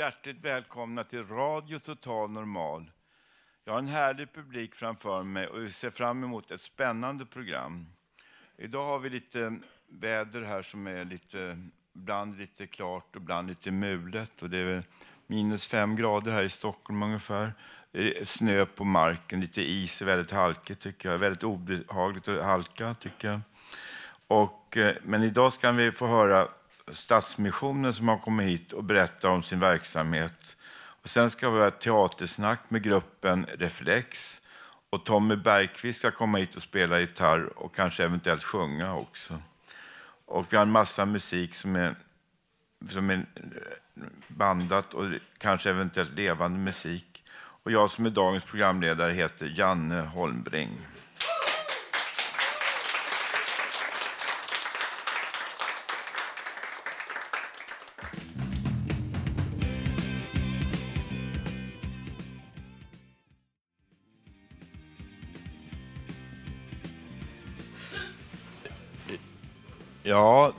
Hjärtligt välkomna till Radio Total Normal. Jag har en härlig publik framför mig och vi ser fram emot ett spännande program. Idag har vi lite väder här som är lite, ibland lite klart och ibland lite mulet. Och det är minus fem grader här i Stockholm ungefär. Det är snö på marken, lite is, väldigt halkigt tycker jag. Väldigt obehagligt att halka tycker jag. Och, eh, men idag ska vi få höra Stadsmissionen som har kommit hit och berättar om sin verksamhet. Och sen ska vi ha ett teatersnack med gruppen Reflex. Och Tommy Bergqvist ska komma hit och spela gitarr och kanske eventuellt sjunga också. Och vi har en massa musik som är, som är bandat och kanske eventuellt levande musik. Och jag som är dagens programledare heter Janne Holmbring. Ja,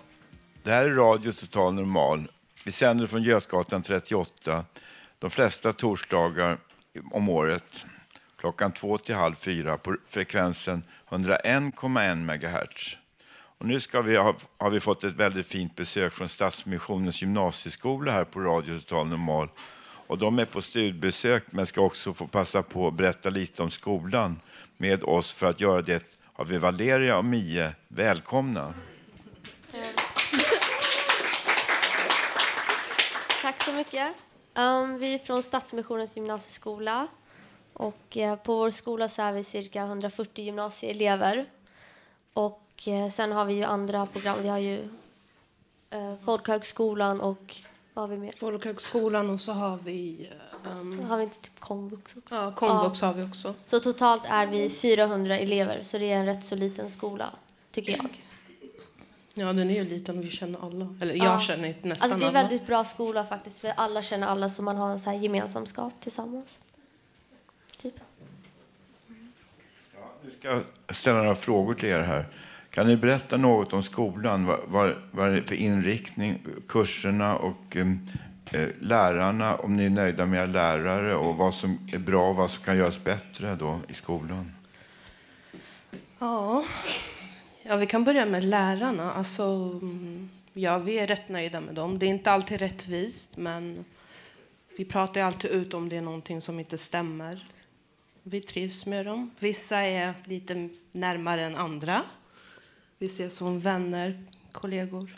det här är Radio Total Normal. Vi sänder från Götgatan 38 de flesta torsdagar om året klockan två till halv fyra på frekvensen 101,1 MHz. Och nu ska vi ha, har vi fått ett väldigt fint besök från Stadsmissionens gymnasieskola här på Radio Total Normal. Och de är på studiebesök men ska också få passa på att berätta lite om skolan med oss. För att göra det har vi Valeria och Mie. Välkomna! Tack så mycket. Um, vi är från Stadsmissionens gymnasieskola. Och, uh, på vår skola så är vi cirka 140 gymnasieelever. Och uh, sen har vi ju andra program. Vi har ju uh, Folkhögskolan och vad har vi mer? Folkhögskolan och så har vi... Um, har vi inte typ komvux också? Ja, komvux ja. har vi också. Så totalt är vi 400 elever, så det är en rätt så liten skola, tycker jag. Ja, den är ju liten vi känner alla. Eller jag ja. känner nästan alltså, Det är alla. en väldigt bra skola faktiskt. För alla känner alla så man har en så här gemensamskap tillsammans. Typ. Ja, nu ska jag ställa några frågor till er här. Kan ni berätta något om skolan? Vad, vad, vad är det för inriktning, kurserna och eh, lärarna? Om ni är nöjda med era lärare och vad som är bra och vad som kan göras bättre då i skolan? Ja, Ja, vi kan börja med lärarna. Alltså, mm, ja, vi är rätt nöjda med dem. Det är inte alltid rättvist, men vi pratar alltid ut om det är någonting som inte stämmer. Vi trivs med dem. Vissa är lite närmare än andra. Vi ses som vänner, kollegor,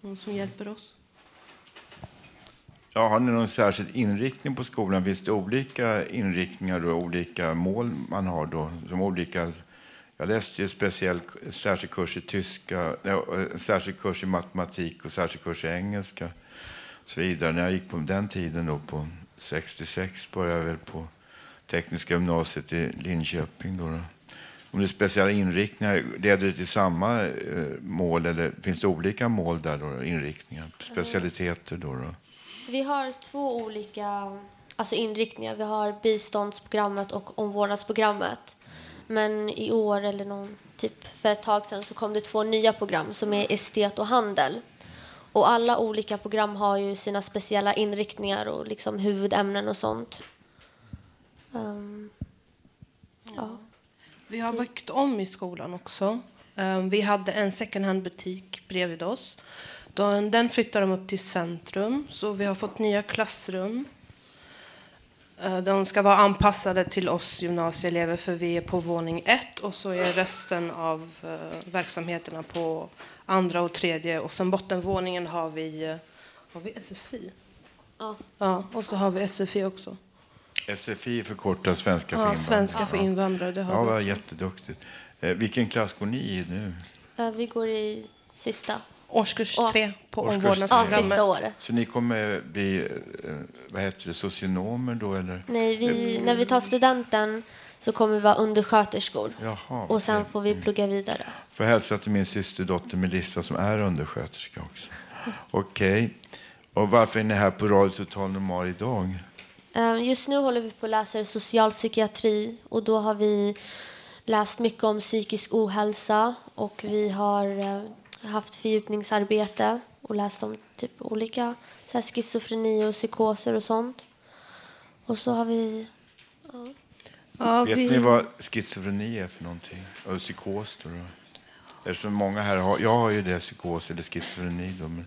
någon som hjälper oss. Ja, har ni någon särskild inriktning på skolan? Finns det olika inriktningar och olika mål man har då? Som olika jag läste ju speciell särskild kurs i tyska, särskild kurs i matematik och särskild kurs i engelska. Och så vidare. När jag gick på den tiden, då, på 66, började jag väl på Tekniska gymnasiet i Linköping. Då, då. Om det är speciella inriktningar, leder det till samma eh, mål eller finns det olika mål där? Då, inriktningar, specialiteter? Då, då? Vi har två olika alltså inriktningar. Vi har biståndsprogrammet och omvårdnadsprogrammet. Men i år eller någon, typ för ett tag sedan så kom det två nya program som är estet och handel. Och alla olika program har ju sina speciella inriktningar och liksom huvudämnen och sånt. Um, ja. Vi har byggt om i skolan också. Eh, Vi hade en second hand-butik bredvid oss. Den flyttar de upp till centrum, så vi har fått nya klassrum. Eh, De ska vara anpassade till oss gymnasieelever för vi är på våning ett och så är resten av eh, verksamheterna på andra och tredje. Och sen bottenvåningen har vi, eh, har vi SFI. Ja. Ja, och så har vi SFI också. SFI förkortar svenska för Ja, invandrare. svenska för invandrare, det har Ja, vi också. jätteduktigt. Vilken klass går ni i nu? Vi går i sista. Årskurs Ja. tre på omvårdnadsprogrammet. sista året. Så ni kommer bli eh, vad heter det, socionomer då? Eller? Nej, vi, när vi tar studenten så kommer vi vara undersköterskor. Jaha, Och sen får vi plugga vidare. Får hälsa till min systerdotter Melissa som är undersköterska också. Okej. Och varför är ni här på Radio Total Normal idag? Eh, Just nu håller vi på att läsa socialpsykiatri och då har vi läst mycket om psykisk ohälsa och vi har eh, haft fördjupningsarbete och läst om typ olika så här, schizofreni och psykoser och sånt. Och så har vi... Ja, Vet vi, ni vad schizofreni är för någonting? Och psykos då? då? Eftersom många här har, jag har ju det, psykos eller schizofreni då. Men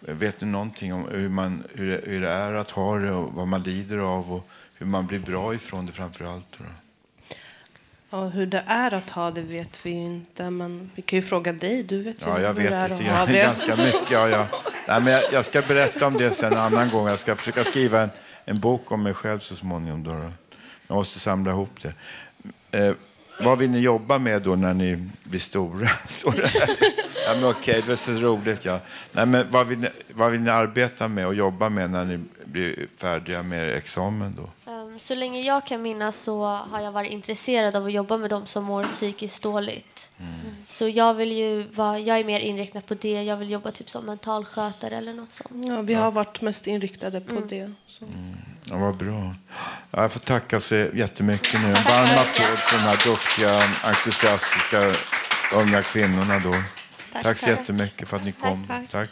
vet ni någonting om hur, man, hur, det, hur det är att ha det och vad man lider av och hur man blir bra ifrån det framför allt? Då? Ja, hur det är att ha det vet vi ju inte, men vi kan ju fråga dig. Du vet ju Ja, jag hur det är vet att ha det. ganska mycket. Ja, ja. Nej, men jag, jag ska berätta om det sen en annan gång. Jag ska försöka skriva en, en bok om mig själv så småningom. Då. Jag måste samla ihop det. Eh, vad vill ni jobba med då när ni blir stora? Står det här. ja, men okej, det var så roligt. Ja. Nej, men vad, vill ni, vad vill ni arbeta med och jobba med när ni blir färdiga med examen? Då? Ehm, Så länge jag kan minnas så har jag varit intresserad av att jobba med dem som mår psykiskt dåligt. Så jag vill ju vara, jag är mer inriktad på det. Jag vill jobba typ som mentalskötare eller något sånt. Ja, vi har varit mest inriktade på Mm. det. Så. Ja, vad bra. Ja, jag får tacka så jättemycket nu. En varm applåd för de här duktiga, entusiastiska unga kvinnorna. Då. Tack, så jättemycket för att ni kom. tack. tack.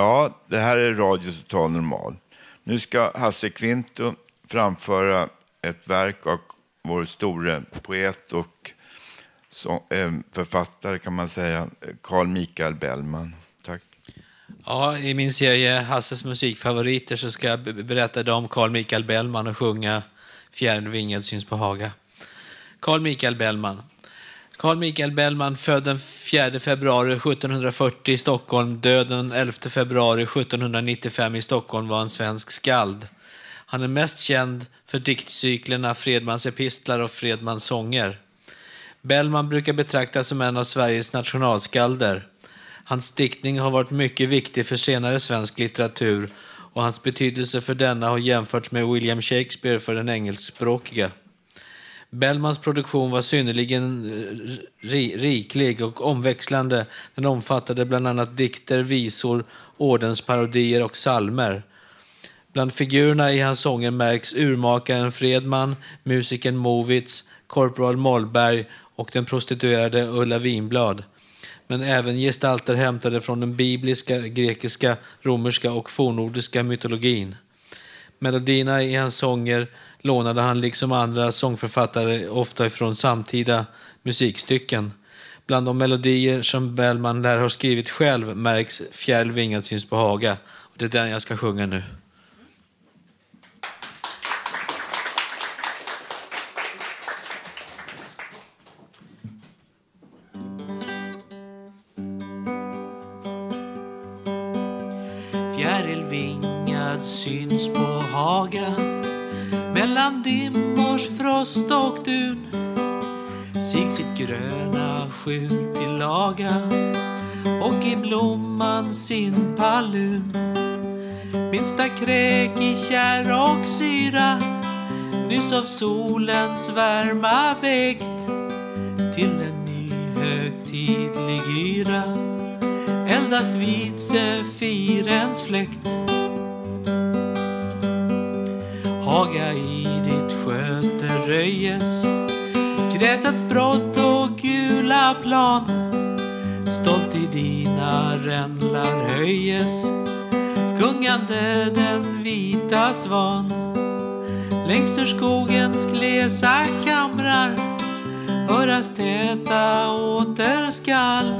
Ja, det här är Radio Total Normal. Nu ska Hasse Kvinto framföra ett verk av vår store poet och eh, författare kan man säga, Carl Michael Bellman. Tack. Ja, I min serie Hasses musikfavoriter så ska jag berätta om Carl Michael Bellman och sjunga Fjärden vingad syns på Haga. Carl Michael Bellman. Carl Michael Bellman född den 4 februari 1740 i Stockholm, död den 11 februari 1795 i Stockholm var en svensk skald. Han är mest känd för diktcyklerna Fredmans epistlar och Fredmans sånger. Bellman brukar betraktas som en av Sveriges nationalskalder. Hans diktning har varit mycket viktig för senare svensk litteratur och hans betydelse för denna har jämförts med William Shakespeare för den engelskspråkiga. Bellmans produktion var synnerligen eh, ri- riklig och omväxlande. Den omfattade bland annat dikter, visor, ordensparodier och salmer. Bland figurerna i hans sånger märks urmakaren Fredman, musikern Movitz, korporal Mollberg och den prostituerade Ulla Winblad. Men även gestalter hämtade från den bibliska, grekiska, romerska och fornnordiska mytologin. Melodierna i hans sånger lånade han liksom andra sångförfattare ofta ifrån samtida musikstycken. Bland de melodier som Bellman lär ha skrivit själv märks Fjäril vingad syns på Haga. Och det är den jag ska sjunga nu. Dimmors frost och dun. Sig sitt gröna skjul till laga och i blomman sin palun. Minsta kräk i kärr och syra nyss av solens värma väckt till en ny högtidlig yra eldas vid sefirens fläkt. Haga i röjes, gräsets brott och gula plan. Stolt i dina rändlar höjes. Gungande den vita svan. Längst ur skogens glesa kamrar. Höras täta återskall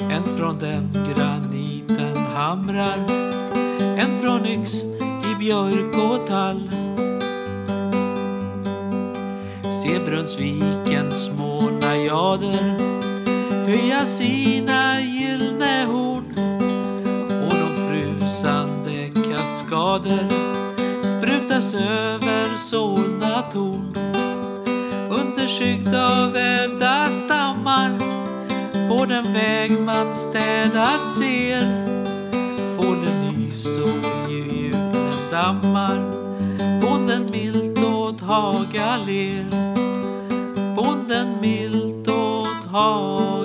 En från den graniten hamrar. En från yx i björk och tall. Se Brunnsvikens små najader höja sina gyllne horn och de frusande kaskader sprutas över Solna torn. Underskyggd av vävda stammar på den väg man städat ser fålen nys och julen dammar åt Haga ler bonden milt åt Haga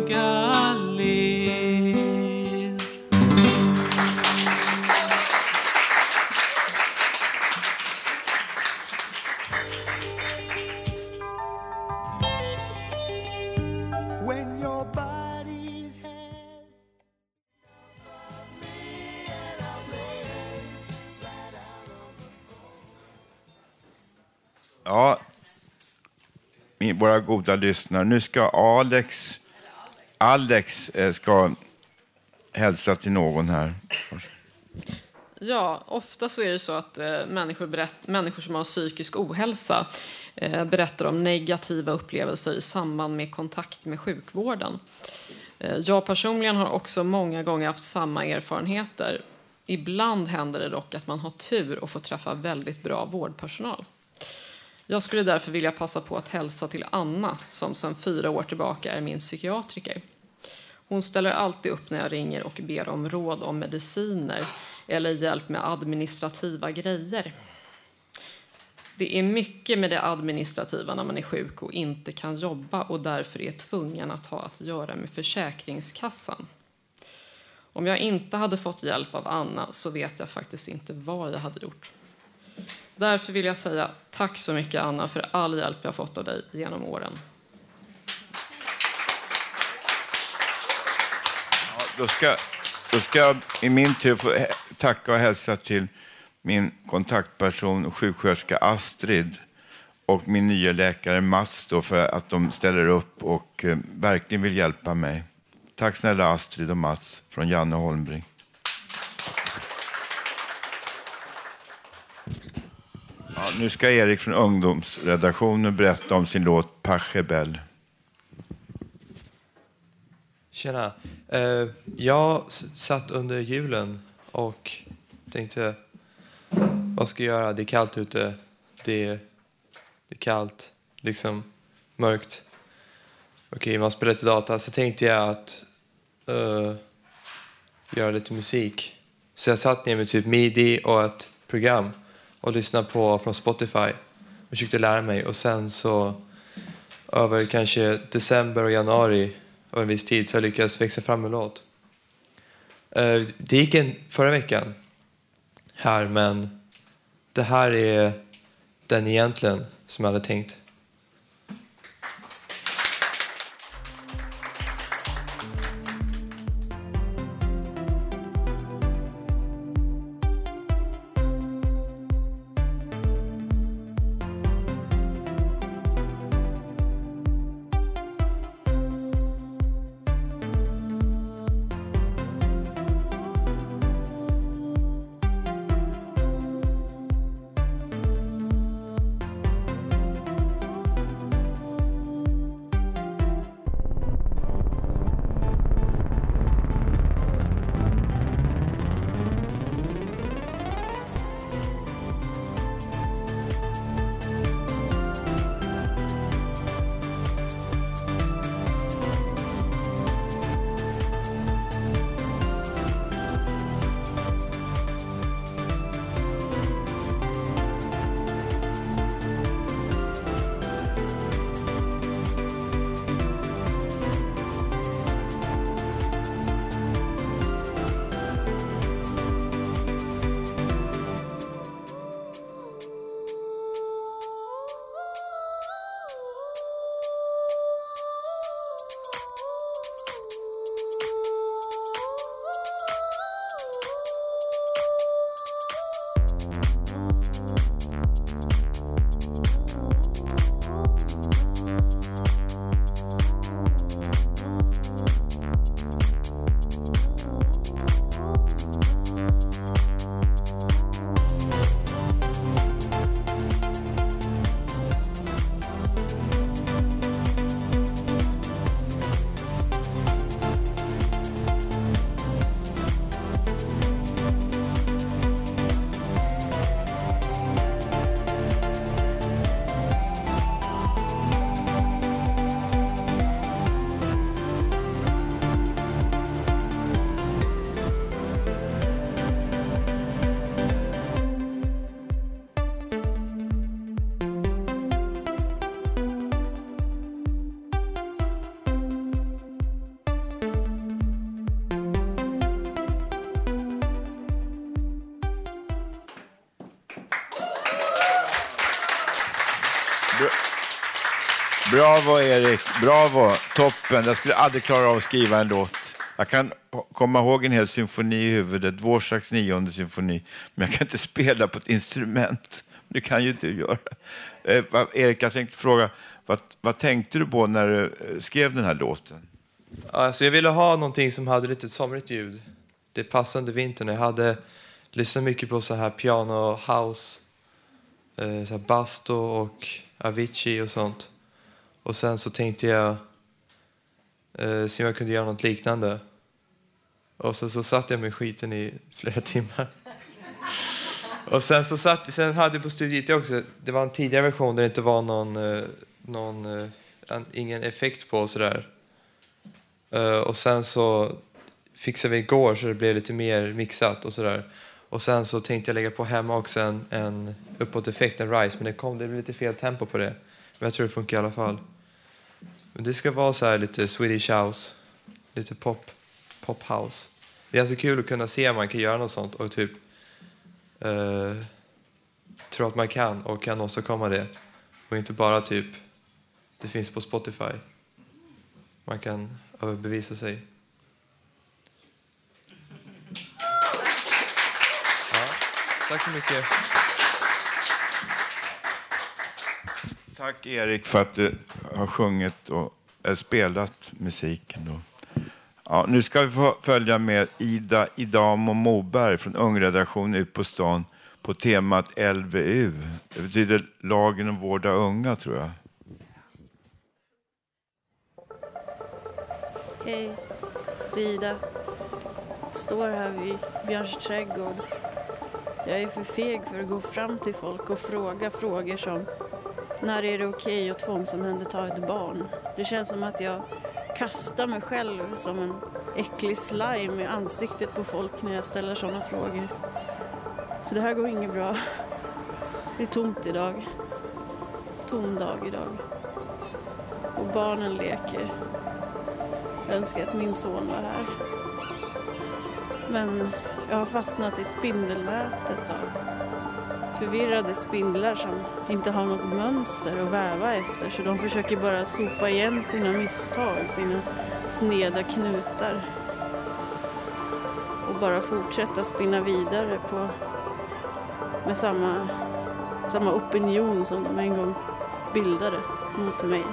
våra goda lyssnare. Nu ska Alex, Alex eh, ska hälsa till någon här. Ja, ofta så är det så att eh, människor, berätt, människor som har psykisk ohälsa eh, berättar om negativa upplevelser i samband med kontakt med sjukvården. Jag personligen har också många gånger haft samma erfarenheter. Ibland händer det dock att man har tur och får träffa väldigt bra vårdpersonal. Jag skulle därför vilja passa på att hälsa till Anna som sedan fyra år tillbaka är min psykiatriker. Hon ställer alltid upp när jag ringer och ber om råd om mediciner eller hjälp med administrativa grejer. Det är mycket med det administrativa när man är sjuk och inte kan jobba och därför är tvungen att ha att göra med Försäkringskassan. Om jag inte hade fått hjälp av Anna så vet jag faktiskt inte vad jag hade gjort. Därför vill jag säga tack så mycket Anna för all hjälp jag fått av dig genom åren. Ja, då, ska, då ska jag i min tur få tacka och hälsa till min kontaktperson, sjuksköterska Astrid och min nya läkare Mats då, för att de ställer upp och eh, verkligen vill hjälpa mig. Tack snälla Astrid och Mats från Janne Holmbring. Ja, nu ska Erik från ungdomsredaktionen berätta om sin låt Pachebel. Tjena. Eh, jag satt under julen och tänkte, vad ska jag göra? Det är kallt ute. Det är, det är kallt, liksom mörkt. Okej, man spelar lite data. Så tänkte jag att uh, göra lite musik. Så jag satt ner med typ midi och ett program och lyssnade på från Spotify och försökte lära mig. Och sen så över kanske december och januari och en viss tid så jag lyckats växa fram en låt. Eh, det gick en förra veckan här men det här är den egentligen som jag hade tänkt. Bravo Erik, bravo, toppen. Jag skulle aldrig klara av att skriva en låt. Jag kan komma ihåg en hel symfoni i huvudet, Dvoraks nionde symfoni, men jag kan inte spela på ett instrument. Det kan ju du göra. Eh, Erik, jag tänkte fråga, vad, vad tänkte du på när du eh, skrev den här låten? Alltså jag ville ha någonting som hade lite somrigt ljud. Det passade under vintern. Jag hade lyssnat mycket på så här piano house, eh, så här Basto och Avicii och sånt. Och sen så tänkte jag eh, se om jag kunde göra något liknande. Och så, så satt jag med skiten i flera timmar. Och sen så satt vi, sen hade vi på studiet också, det var en tidigare version där det inte var någon, eh, någon eh, ingen effekt på och sådär. Eh, och sen så fixade vi igår så det blev lite mer mixat och sådär. Och sen så tänkte jag lägga på hemma också en, en uppåt-effekt, en rise, men det kom det blev lite fel tempo på det. Men jag tror det funkar i alla fall. Men det ska vara så här lite Swedish house, lite pop, pop house. Det är alltså kul att kunna se om man kan göra något sånt och typ eh, tro att man kan och kan åstadkomma det. Och inte bara typ, det finns på Spotify. Man kan överbevisa sig. Ja, tack så mycket. Tack Erik för att du har sjungit och eh, spelat musiken. Då. Ja, nu ska vi få följa med Ida Idamo Moberg från Ungredaktionen ut på stan på temat LVU. Det betyder lagen om vård av unga tror jag. Hej, det är Ida. Står här vid Björns trädgård. Jag är för feg för att gå fram till folk och fråga frågor som när är det okej att tvångsomhänderta ett barn? Det känns som att jag kastar mig själv som en äcklig slime i ansiktet på folk när jag ställer sådana frågor. Så det här går inget bra. Det är tomt idag. Tom dag idag. Och barnen leker. Jag önskar att min son var här. Men jag har fastnat i spindelnätet av förvirrade spindlar som inte har något mönster att väva efter så de försöker bara sopa igen sina misstag, sina sneda knutar och bara fortsätta spinna vidare på med samma, samma opinion som de en gång bildade mot mig.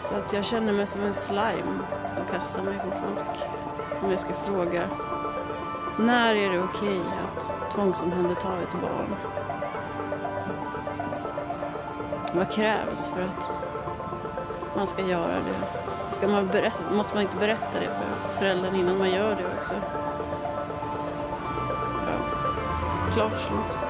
Så att jag känner mig som en slime som kastar mig på folk. Om jag ska fråga när är det okej att tvångsomhänderta ett barn? Vad krävs för att man ska göra det? Ska man berätta, måste man inte berätta det för föräldern innan man gör det också? Ja, klart slut.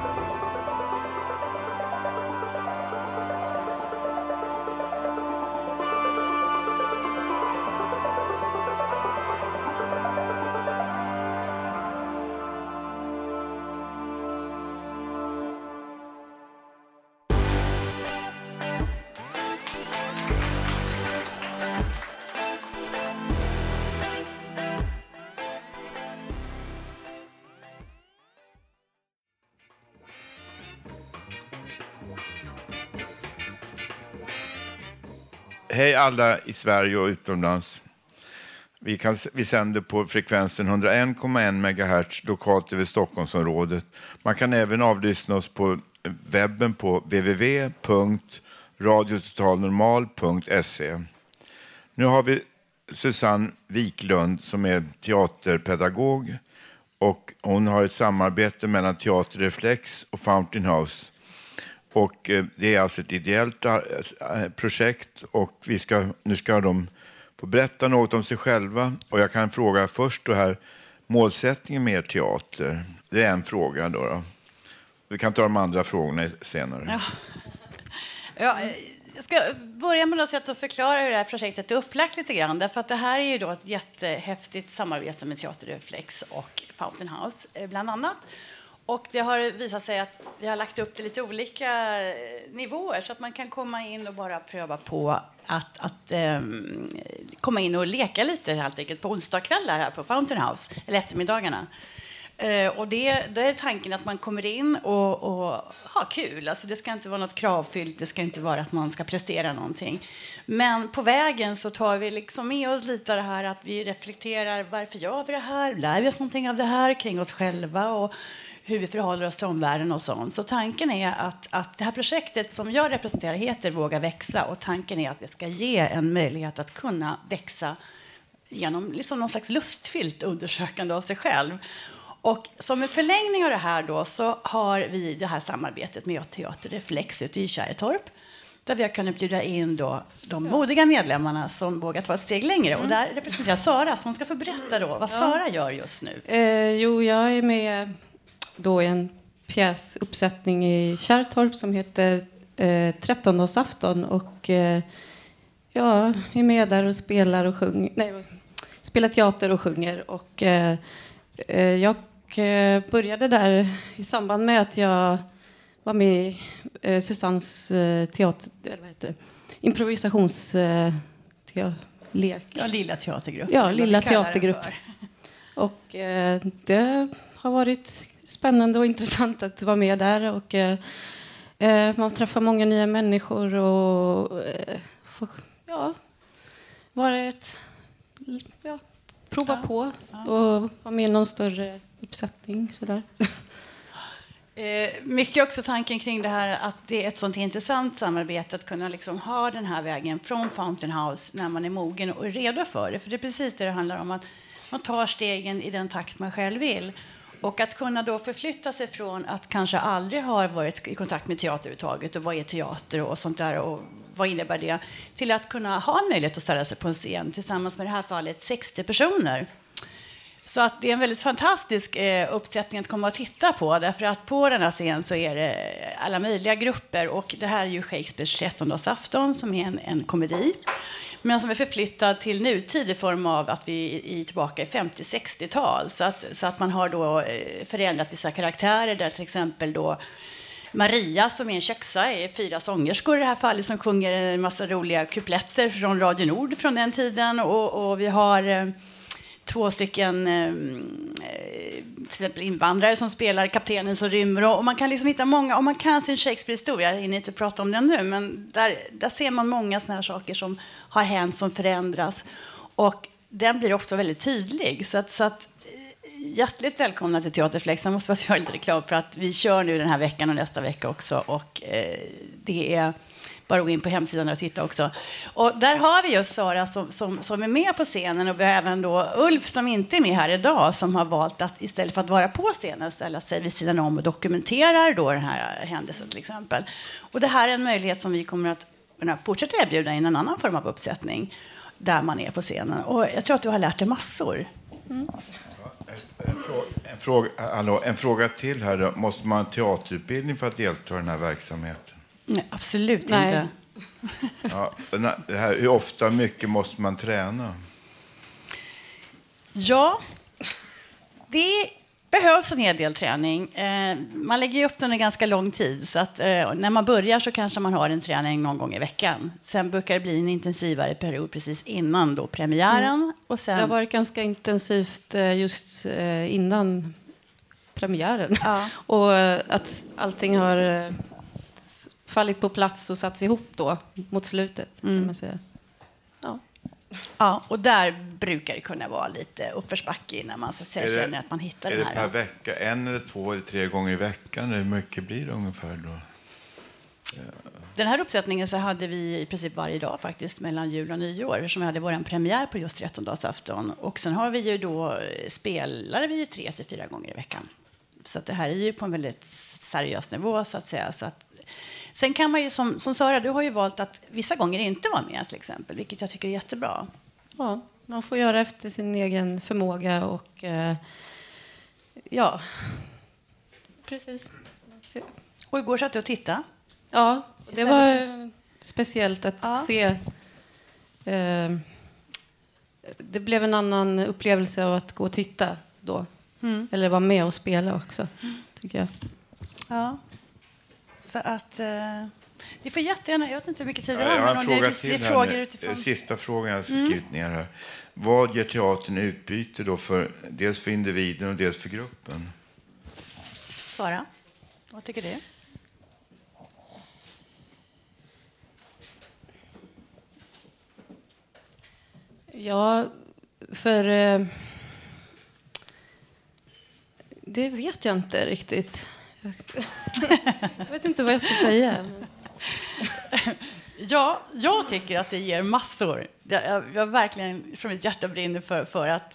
Alla i Sverige och utomlands. Vi, kan, vi sänder på frekvensen 101,1 MHz lokalt över Stockholmsområdet. Man kan även avlyssna oss på webben på www.radiototalnormal.se. Nu har vi Susanne Wiklund som är teaterpedagog och hon har ett samarbete mellan Teaterreflex och Fountain House. Och eh, det är alltså ett ideellt eh, eh, projekt och vi ska, nu ska de få berätta något om sig själva. Och jag kan fråga först då här, målsättningen med er teater. Det är en fråga då. då. Vi kan ta de andra frågorna senare. Ja. Ja, jag ska börja med något sätt att förklara hur det här projektet är upplagt lite grann. Därför att det här är ju då ett jättehäftigt samarbete med Teaterreflex och Fountain House bland annat. Och det har visat sig att vi har lagt upp det lite olika eh, nivåer så att man kan komma in och bara pröva på att, att um, komma in och leka lite helt enkelt på onsdagskvällar här på Fountain House, eller eftermiddagarna. Uh, och det, det är tanken att man kommer in och, och har kul. Alltså det ska inte vara något kravfyllt, det ska inte vara att man ska prestera någonting. Men på vägen så tar vi liksom med oss lite av det här att vi reflekterar varför gör vi det här? Lär vi oss någonting av det här kring oss själva? Och hur vi förhåller oss till omvärlden och sånt. Så tanken är att, att det här projektet som jag representerar heter Våga växa och tanken är att det ska ge en möjlighet att kunna växa genom liksom någon slags lustfyllt undersökande av sig själv. Och som en förlängning av det här då så har vi det här samarbetet med Teater Reflex ute i Kärrtorp där vi har kunnat bjuda in då de modiga medlemmarna som vågar ta ett steg längre. Och där representerar Sara, så hon ska få berätta då vad Sara gör just nu. Eh, jo, jag är med då i en pjäsuppsättning i Kärrtorp som heter eh, Trettondagsafton och eh, jag är med där och spelar och sjunger, nej, spelar teater och sjunger och eh, eh, jag eh, började där i samband med att jag var med i eh, Susannes eh, teater, eller vad heter det, improvisations... Lek. Ja, lilla teatergrupp. Ja, lilla teatergrupp. Och eh, det har varit spännande och intressant att vara med där. Och, eh, eh, man träffar många nya människor och eh, får ja, vara ett... Ja, prova på och vara med i någon större uppsättning. Sådär. Eh, mycket också tanken kring det här att det är ett sånt intressant samarbete att kunna liksom ha den här vägen från Fountain House när man är mogen och är redo för det. För det är precis det det handlar om, att man tar stegen i den takt man själv vill. Och att kunna då förflytta sig från att kanske aldrig ha varit i kontakt med teater överhuvudtaget och vad är teater och sånt där och vad innebär det? Till att kunna ha en möjlighet att ställa sig på en scen tillsammans med i det här fallet 60 personer. Så att det är en väldigt fantastisk eh, uppsättning att komma och titta på. Därför att på den här scenen så är det alla möjliga grupper. Och det här är ju Shakespeares trettondagsafton som är en, en komedi. Men som är förflyttad till nutid i form av att vi är tillbaka i 50-60-tal. Så att, så att man har då eh, förändrat vissa karaktärer där till exempel då Maria som är en köksa är fyra sångerskor i det här fallet som sjunger en massa roliga kupletter från Radio Nord från den tiden. Och, och vi har eh, två stycken eh, eh, till exempel invandrare som spelar kaptenen som rymmer. Och man kan liksom hitta många, om man kan sin Shakespeare-historia, jag hinner inte prata om den nu, men där, där ser man många såna här saker som har hänt, som förändras. Och den blir också väldigt tydlig. Så att, så att eh, hjärtligt välkomna till Teaterflex. Jag måste bara göra lite reklam för att vi kör nu den här veckan och nästa vecka också. Och eh, det är bara att gå in på hemsidan och titta också. Och där har vi just Sara som, som, som är med på scenen och vi har även då Ulf som inte är med här idag som har valt att istället för att vara på scenen ställa sig vid sidan om och dokumenterar då den här händelsen till exempel. Och det här är en möjlighet som vi kommer att kunna fortsätta erbjuda i en annan form av uppsättning där man är på scenen. Och jag tror att du har lärt dig massor. En fråga, en, fråga, hallå, en fråga till här då. Måste man ha teaterutbildning för att delta i den här verksamheten? Nej, absolut Nej. inte. Ja, här- det här, hur ofta, mycket måste man träna? Ja, det behövs en hel del träning. Eh, man lägger upp den en ganska lång tid. Så att, eh, när man börjar så kanske man har en träning någon gång i veckan. Sen brukar det bli en intensivare period precis innan då premiären. Och sen... Det har varit ganska intensivt eh, just eh, innan premiären. och eh, att allting har eh, fallit på plats och satts ihop då mot slutet. Kan man säga. Ja. Ja, och där brukar det kunna vara lite uppförsbacke innan man så att säga, Är det- känner att man hittar Är den det per här. vecka? En eller två eller tre gånger i veckan? Hur mycket blir det ungefär då? Den här uppsättningen så hade vi i princip varje dag faktiskt mellan jul och nyår som vi hade vår premiär på just trettondagsafton. Och sen har vi ju då eh, spelar vi ju tre till fyra gånger i veckan. Så att det här är ju på en väldigt seriös nivå så att säga. Så att, sen kan man ju som, som Sara, du har ju valt att vissa gånger inte vara med till exempel, vilket jag tycker är jättebra. Ja, man får göra efter sin egen förmåga och eh, ja, precis. Och igår satt du och tittade. Ja, det var speciellt att Ja. se. Eh, det blev en annan upplevelse av att gå och titta då. Mm. Eller vara med och spela också, tycker jag. Ja. Så att... Eh, Du får jättegärna, jag vet inte hur mycket tid vi Jag har, har men en om det finns fler till frågor nu. utifrån. Sista frågan jag har Mm. skrivit ner här. Vad ger teatern utbyte då för, dels för individen och dels för gruppen? Sara, vad tycker du? Ja, för... Eh, det vet jag inte riktigt. Jag, vet inte vad jag ska säga. Ja, jag tycker att det ger massor. Jag, jag, jag verkligen från mitt hjärta brinner för, för att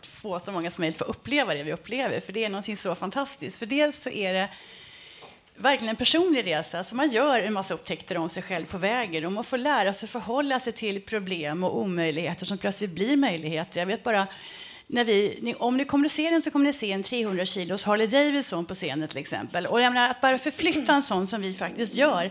få så många som möjligt få uppleva det vi upplever. För det är någonting så fantastiskt. För dels så är det verkligen en personlig resa. Alltså man gör en massa upptäckter om sig själv på vägen. Och man får lära sig förhålla sig till problem och omöjligheter som plötsligt blir möjligheter. Jag vet bara, när vi, om ni kommer att se den så kommer ni se en 300 kilos Harley Davidson på scenen till exempel. Och jag menar, att bara förflytta en sån som vi faktiskt gör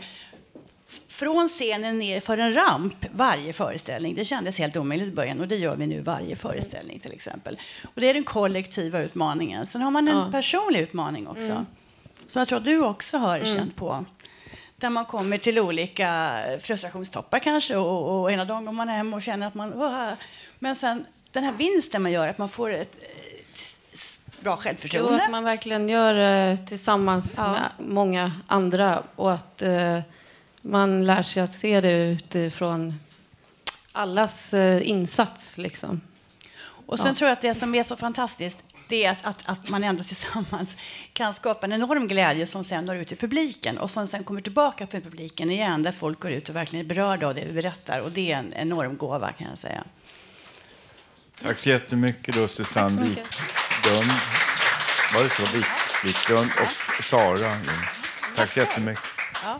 från scenen ner för en ramp varje föreställning. Det kändes helt omöjligt i början och det gör vi nu varje föreställning till exempel. Och det är den kollektiva utmaningen. Sen har man en Ja. personlig utmaning också. Mm. Så jag tror att du också har Mm. känt på. Där man kommer till olika frustrationstoppar kanske och, och ena dagen går man hem och känner att man... "Åh." Men sen den här vinsten man gör, att man får ett, ett bra Jo, självförtroende. att man verkligen gör det tillsammans Ja. med många andra och att eh, man lär sig att se det utifrån allas eh, insats. Liksom. Och sen Ja. tror jag att det som är så fantastiskt det är att, att, att man ändå tillsammans kan skapa en enorm glädje som sen når ut till publiken och som sen kommer tillbaka på publiken igen där folk går ut och verkligen är berörda av det vi berättar. Och det är en enorm gåva kan jag säga. Tack så jättemycket då Susanne. Wiklund. Var det så? Wik- Wiklund och Sara. Tack så jättemycket. Ja.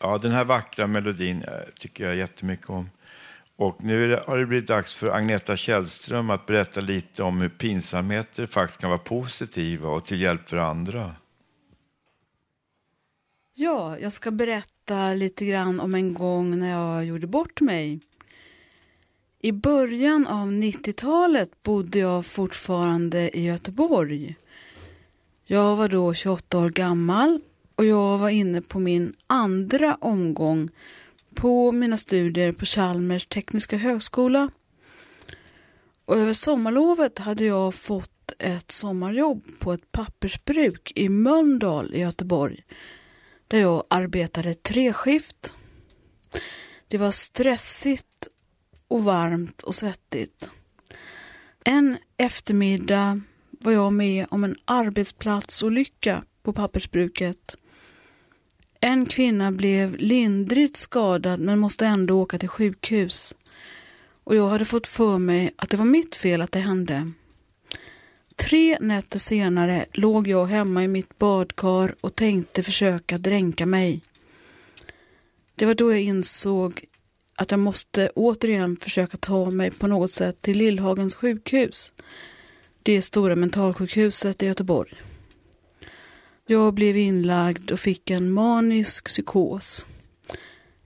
Ja, den här vackra melodin eh, tycker jag jättemycket om. Och nu det, har det blivit dags för Agneta Källström att berätta lite om hur pinsamheter faktiskt kan vara positiva och till hjälp för andra. Ja, jag ska berätta lite grann om en gång när jag gjorde bort mig. I början av 90-talet bodde jag fortfarande i Göteborg. Jag var då 28 år gammal och jag var inne på min andra omgång på mina studier på Chalmers tekniska högskola. Och över sommarlovet hade jag fått ett sommarjobb på ett pappersbruk i Mölndal i Göteborg där jag arbetade treskift. Det var stressigt och varmt och svettigt. En eftermiddag var jag med om en arbetsplatsolycka på pappersbruket. En kvinna blev lindrigt skadad men måste ändå åka till sjukhus. Och jag hade fått för mig att det var mitt fel att det hände. Tre nätter senare låg jag hemma i mitt badkar och tänkte försöka dränka mig. Det var då jag insåg att jag måste återigen försöka ta mig på något sätt till Lillhagens sjukhus. Det stora mentalsjukhuset i Göteborg. Jag blev inlagd och fick en manisk psykos.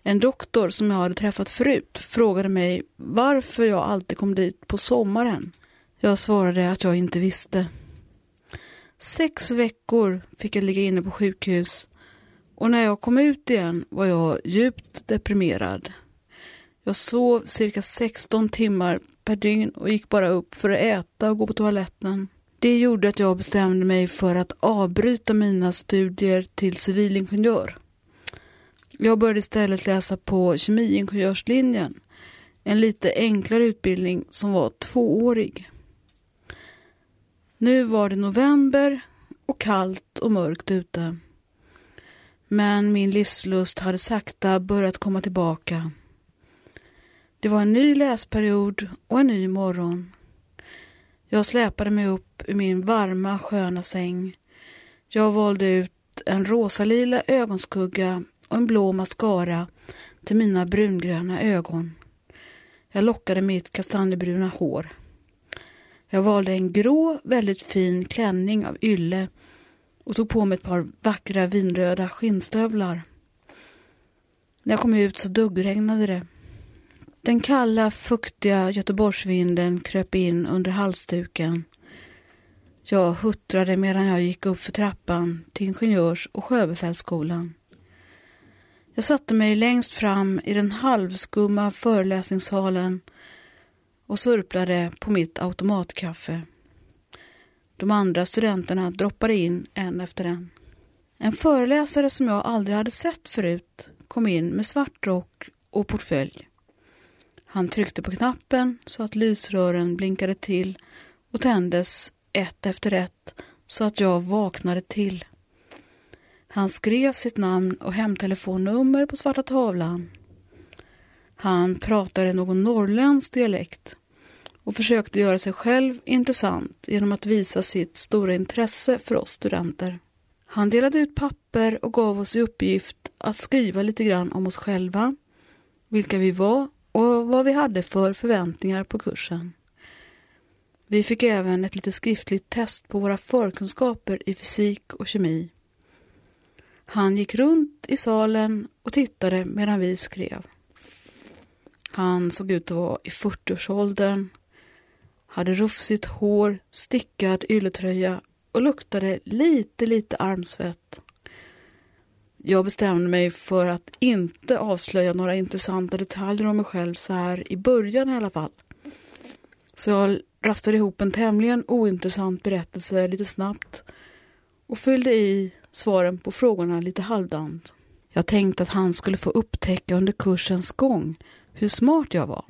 En doktor som jag hade träffat förut frågade mig varför jag alltid kom dit på sommaren. Jag svarade att jag inte visste. Sex veckor fick jag ligga inne på sjukhus och när jag kom ut igen var jag djupt deprimerad. Jag sov cirka 16 timmar per dygn och gick bara upp för att äta och gå på toaletten. Det gjorde att jag bestämde mig för att avbryta mina studier till civilingenjör. Jag började istället läsa på kemiingenjörslinjen, en lite enklare utbildning som var tvåårig. Nu var det november och kallt och mörkt ute. Men min livslust hade sakta börjat komma tillbaka. Det var en ny läsperiod och en ny morgon. Jag släpade mig upp ur min varma sköna säng. Jag valde ut en rosalila ögonskugga och en blå mascara till mina brungröna ögon. Jag lockade mitt kastanjebruna hår. Jag valde en grå, väldigt fin klänning av ylle och tog på mig ett par vackra vinröda skinnstövlar. När jag kom ut så duggregnade det. Den kalla, fuktiga Göteborgsvinden kröp in under halsduken. Jag huttrade medan jag gick upp för trappan till Ingenjörs och sjöbefälsskolan. Jag satte mig längst fram i den halvskumma föreläsningssalen och surplade på mitt automatkaffe. De andra studenterna droppade in en efter en. En föreläsare som jag aldrig hade sett förut kom in med svart rock och portfölj. Han tryckte på knappen så att lysrören blinkade till och tändes ett efter ett så att jag vaknade till. Han skrev sitt namn och hemtelefonnummer på svarta tavlan. Han pratade någon norrländsk dialekt och försökte göra sig själv intressant genom att visa sitt stora intresse för oss studenter. Han delade ut papper och gav oss i uppgift att skriva lite grann om oss själva, vilka vi var och vad vi hade för förväntningar på kursen. Vi fick även ett lite skriftligt test på våra förkunskaper i fysik och kemi. Han gick runt i salen och tittade medan vi skrev. Han såg ut att vara i 40-årsåldern, hade rufsigt hår, stickad ylletröja och luktade lite, lite armsvett. Jag bestämde mig för att inte avslöja några intressanta detaljer om mig själv så här i början i alla fall. Så jag raftade ihop en tämligen ointressant berättelse lite snabbt och fyllde i svaren på frågorna lite halvdant. Jag tänkte att han skulle få upptäcka under kursens gång hur smart jag var.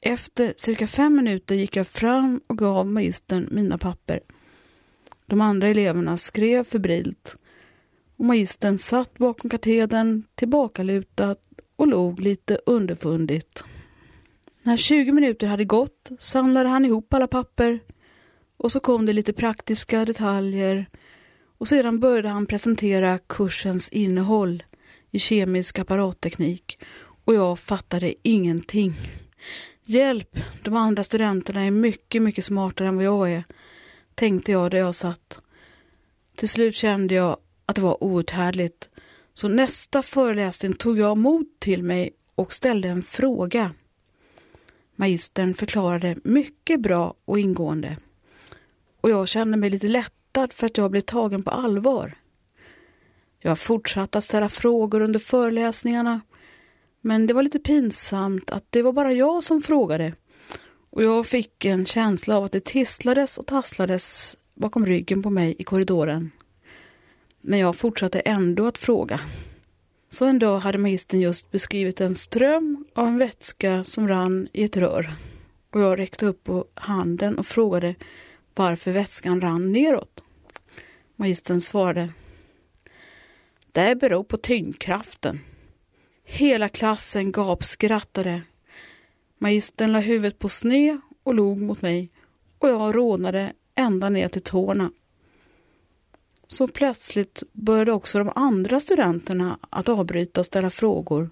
Efter cirka fem minuter gick jag fram och gav magistern mina papper. De andra eleverna skrev febrilt och magistern satt bakom katedern tillbakalutad och log lite underfundigt. När 20 minuter hade gått samlade han ihop alla papper och så kom det lite praktiska detaljer och sedan började han presentera kursens innehåll i kemisk apparatteknik och jag fattade ingenting. Hjälp, de andra studenterna är mycket, mycket smartare än vad jag är, tänkte jag där jag satt. Till slut kände jag att det var outhärdligt, så nästa föreläsning tog jag mod till mig och ställde en fråga. Magistern förklarade mycket bra och ingående. Och jag kände mig lite lättad för att jag blev tagen på allvar. Jag fortsatte att ställa frågor under föreläsningarna men det var lite pinsamt att det var bara jag som frågade och jag fick en känsla av att det tisslades och tasslades bakom ryggen på mig i korridoren. Men jag fortsatte ändå att fråga. Så en dag hade magistern just beskrivit en ström av en vätska som rann i ett rör. Och jag räckte upp på handen och frågade varför vätskan rann neråt. Magistern svarade. Det beror på tyngdkraften. Hela klassen gapskrattade. Magistern la huvudet på sne och log mot mig och jag rånade ända ner till tårna. Så plötsligt började också de andra studenterna att avbryta och ställa frågor.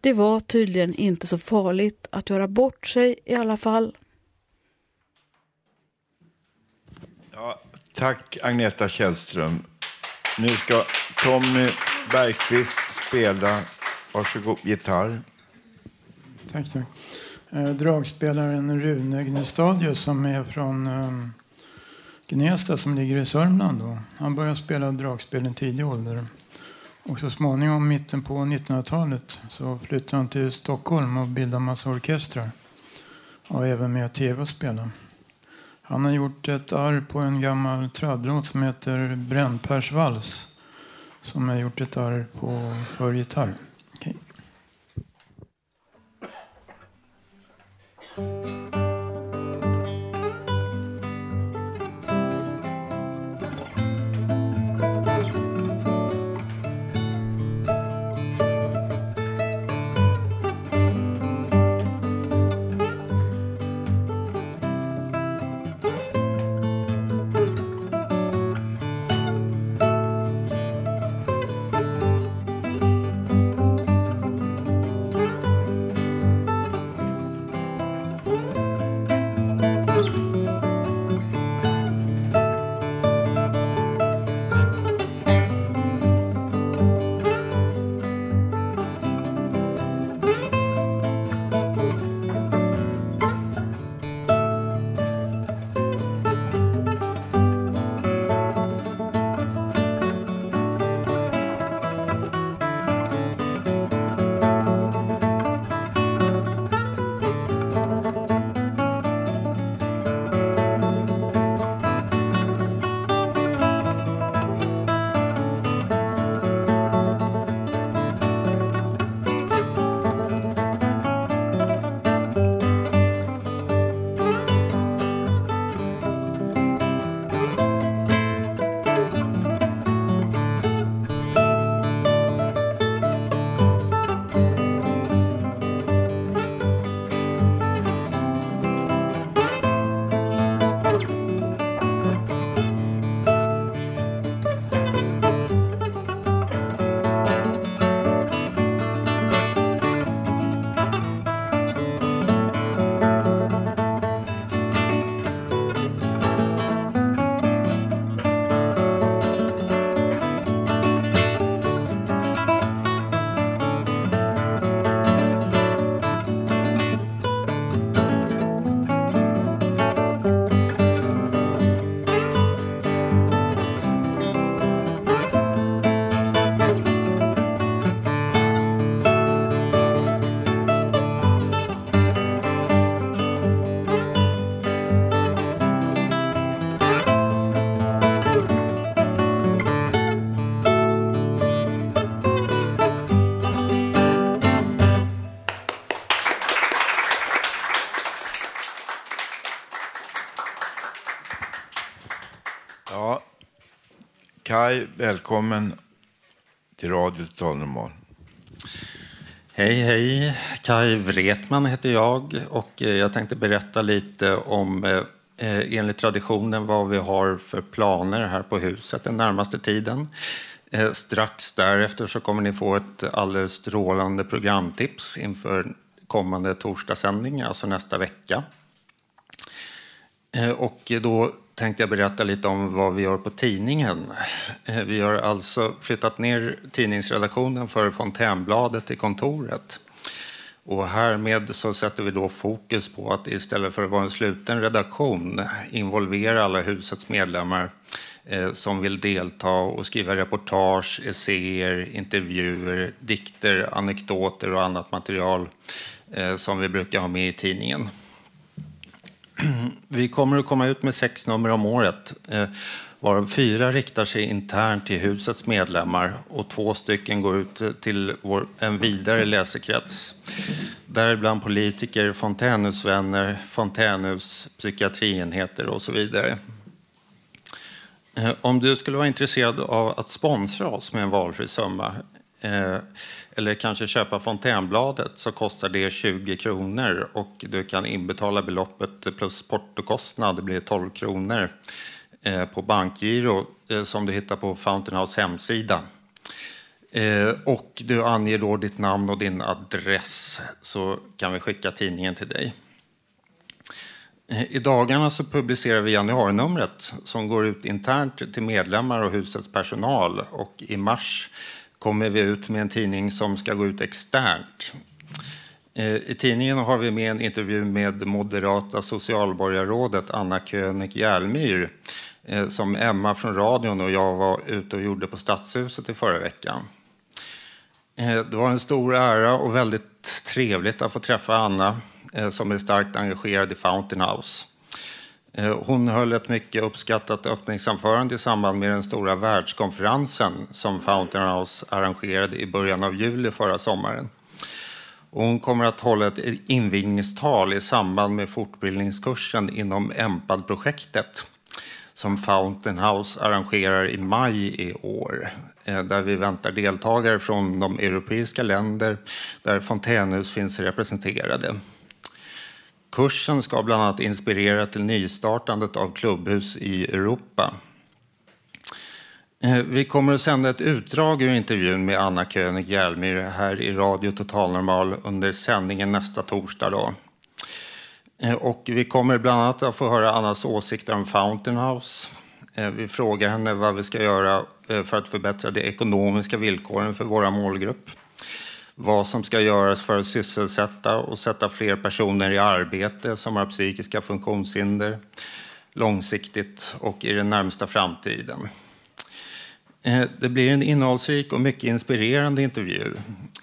Det var tydligen inte så farligt att göra bort sig i alla fall. Ja, tack Agneta Källström. Nu ska Tommy Bergqvist spela. Varsågod, gitarr. Tack, tack. Eh, dragspelaren Rune Gnestadius som är från eh, Gnesta som ligger i Sörmland. Då. Han började spela dragspel i tidig ålder. Och så småningom, mitten på 1900-talet, så flyttade han till Stockholm och bildade en massa orkestrar. Och även med tv och spela. Han har gjort ett arv på en gammal tradlåt som heter Brännpärs vals. Som har gjort ett arv på för gitarr. Kai, välkommen till Radio Total Normal. Hej, hej. Kai Wretman heter jag och eh, jag tänkte berätta lite om eh, eh, enligt traditionen vad vi har för planer här på huset den närmaste tiden. Eh, strax därefter så kommer ni få ett alldeles strålande programtips inför kommande torsdagssändning, alltså nästa vecka. Och då tänkte jag berätta lite om vad vi gör på tidningen. Eh, vi har alltså flyttat ner tidningsredaktionen för Fontänbladet till kontoret. Och härmed så sätter vi då fokus på att istället för att vara en sluten redaktion involvera alla husets medlemmar eh, som vill delta och skriva reportage, essäer, intervjuer, dikter, anekdoter och annat material eh, som vi brukar ha med i tidningen. Vi kommer att komma ut med sex nummer om året eh, varav fyra riktar sig internt till husets medlemmar och två stycken går ut eh, till vår, en vidare läsekrets. Däribland politiker, fontänhusvänner, fontänhus, psykiatrienheter och så vidare. Eh, om du skulle vara intresserad av att sponsra oss med en valfri summa eh, eller kanske köpa Fontänbladet så kostar det 20 kronor och du kan inbetala beloppet plus portokostnad, det blir 12 kronor eh, på bankgiro eh, som du hittar på Fountain House hemsida. Eh, och du anger då ditt namn och din adress så kan vi skicka tidningen till dig. Eh, I dagarna så publicerar vi januarinumret som går ut internt till medlemmar och husets personal och i mars kommer vi ut med en tidning som ska gå ut externt. Eh, I tidningen har vi med en intervju med moderata socialborgarrådet Anna König Järlmyr eh, som Emma från radion och jag var ute och gjorde på Stadshuset i förra veckan. Eh, det var en stor ära och väldigt trevligt att få träffa Anna som är starkt engagerad i Fountain House. Eh, hon höll ett mycket uppskattat öppningsanförande i samband med den stora världskonferensen som Fountain House arrangerade i början av juli förra sommaren. hon kommer att hålla ett invigningstal i samband med fortbildningskursen inom EMPAD-projektet som Fountain House arrangerar i maj i år eh, där vi väntar deltagare från de europeiska länder där fontänhus finns representerade. Kursen ska bland annat inspirera till nystartandet av klubbhus i Europa. Eh, vi kommer att sända ett utdrag ur intervjun med Anna König Hjälmyr här i Radio Total Normal under sändningen nästa torsdag. Då. Eh, och vi kommer bland annat att få höra Annas åsikter om Fountain House. Eh, vi frågar henne vad vi ska göra för att förbättra de ekonomiska villkoren för våra målgrupp vad som ska göras för att sysselsätta och sätta fler personer i arbete som har psykiska funktionshinder långsiktigt och i den närmsta framtiden. Eh, det blir en innehållsrik och mycket inspirerande intervju.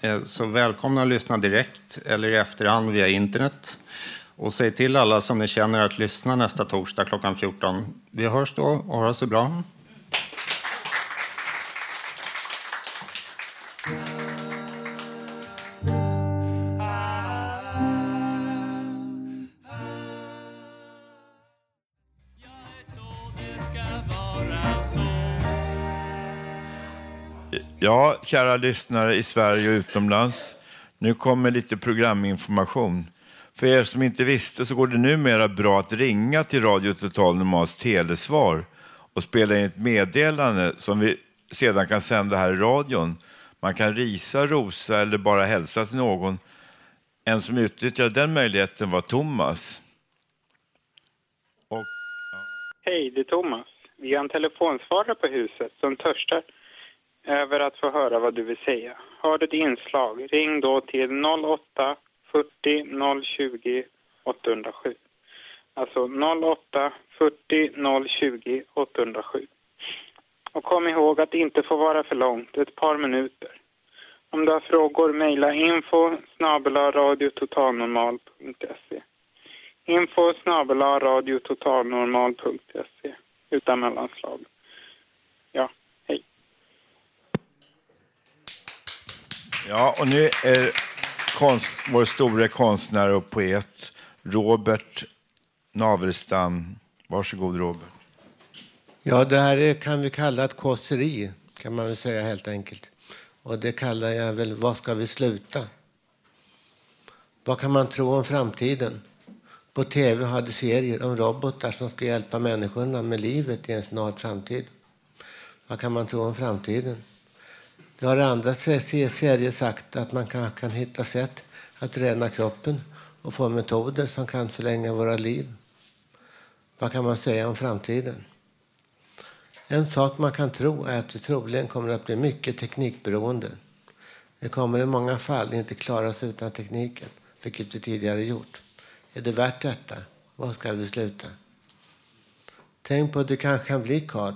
Eh, så välkomna att lyssna direkt eller i efterhand via internet. Och säg till alla som ni känner att lyssna nästa torsdag klockan 14. Vi hörs då och ha det så bra. Ja, kära lyssnare i Sverige och utomlands. Nu kommer lite programinformation. För er som inte visste så går det numera bra att ringa till Radio Total Normals telesvar och spela in ett meddelande som vi sedan kan sända här i radion. Man kan risa, rosa eller bara hälsa till någon. En som utnyttjade den möjligheten var Thomas. Och, ja. Hej, det är Thomas. Vi har en telefonsvarare på huset som törstar över att få höra vad du vill säga. Har du ett inslag, ring då till 08 40 020 807. Alltså 08 40 020 807. Och kom ihåg att det inte får vara för långt, ett par minuter. Om du har frågor, mejla info radiototalnormal.se. Info radiototalnormal.se utan mellanslag. Ja, och nu är konst, vår store konstnär och poet Robert Navelstam. Varsågod Robert. Ja, det här är, kan vi kalla ett kåseri, kan man väl säga helt enkelt. Och det kallar jag väl, vad ska vi sluta? Vad kan man tro om framtiden? På tv hade serier om robotar som ska hjälpa människorna med livet i en snar framtid. Vad kan man tro om framtiden? Det har andra serier sagt att man kan, kan hitta sätt att rena kroppen och få metoder som kan förlänga våra liv. Vad kan man säga om framtiden? En sak man kan tro är att vi troligen kommer att bli mycket teknikberoende. Vi kommer i många fall inte klara oss utan tekniken, vilket vi tidigare gjort. Är det värt detta? Var ska vi sluta? Tänk på att du kanske kan bli Karl.